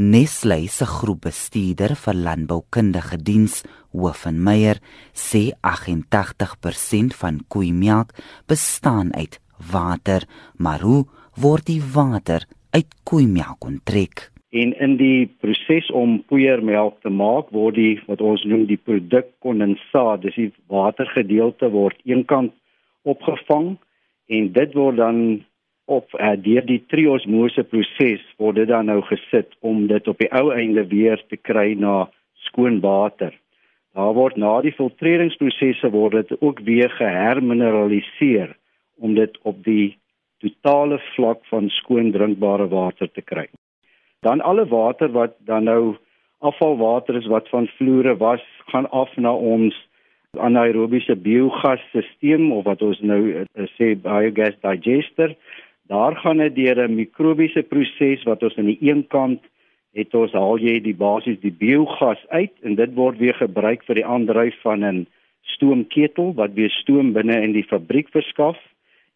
Nestlé se groepbestuurder vir landboukundige diens, Hoofin Meyer, sê 88% van koeimelk bestaan uit water, maar hoe word die water uit koeimelk onttrek? En in die proses om poeiermelk te maak, word die wat ons noem die produk kondensaat, dis die watergedeelte word eenkant opgevang en dit word dan op uh, deur die triosmose proses word dit dan nou gesit om dit op die ou einde weer te kry na skoon water. Daar word na die filtreringsprosesse word dit ook weer gehermineraliseer om dit op die totale vlak van skoon drinkbare water te kry. Dan alle water wat dan nou afvalwater is wat van vloere was, gaan af na ons anaerobiese biogasstelsel of wat ons nou uh, sê biogas digester Daar gaan dit deur 'n mikrobiese proses wat ons aan die een kant het ons haal jy die basies die biogas uit en dit word weer gebruik vir die aandryf van 'n stoomketel wat weer stoom binne in die fabriek verskaf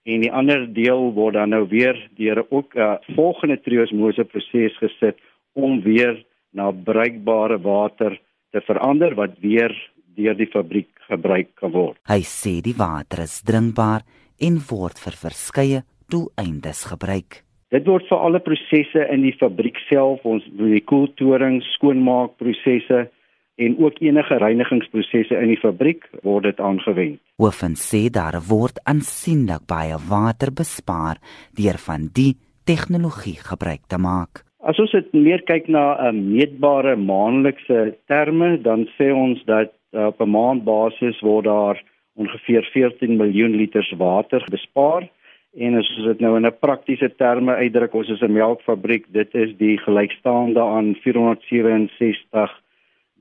en die ander deel word dan nou weer deur ook 'n uh, volgende triosmose proses gesit om weer na bruikbare water te verander wat weer deur die fabriek gebruik kan word. Hy sê die water is drinkbaar en word vir verskeie doeleindes gebruik. Dit word vir alle prosesse in die fabriek self, ons die koeltoring, skoonmaakprosesse en ook enige reinigingsprosesse in die fabriek word dit aangewend. Hoofen sê daar word aansienlik baie water bespaar deur van die tegnologie gebruik te maak. As ons dit meer kyk na 'n uh, meetbare maandelikse terme, dan sê ons dat uh, op 'n maandbasis word daar ongeveer 14 miljoen liters water bespaar En as ons dit nou in 'n praktiese terme uitdruk, ons is 'n melkfabriek, dit is die gelykstaande aan 467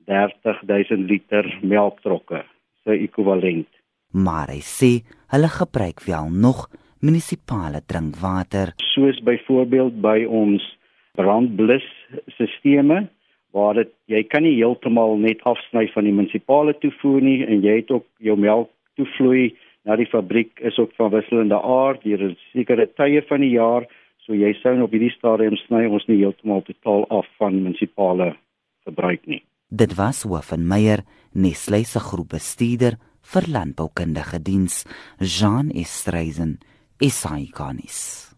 30000 liter melktrokke, so ekwivalent. Maar hy sê hulle gebruik wel nog munisipale drinkwater, soos byvoorbeeld by ons brandblusstelsels waar dit jy kan nie heeltemal net afsny van die munisipale toevoer nie en jy het ook jou melk toevloei na die fabriek is ook van wisselende aard deur sekere tye van die jaar, so jy sou op hierdie stadium sny ons nie heeltemal totaal af van munisipale verbruik nie. Dit was hoof van Meyer Nestlé se groepbestuurder vir landboukundige diens, Jean Estreisen, Isaikonis.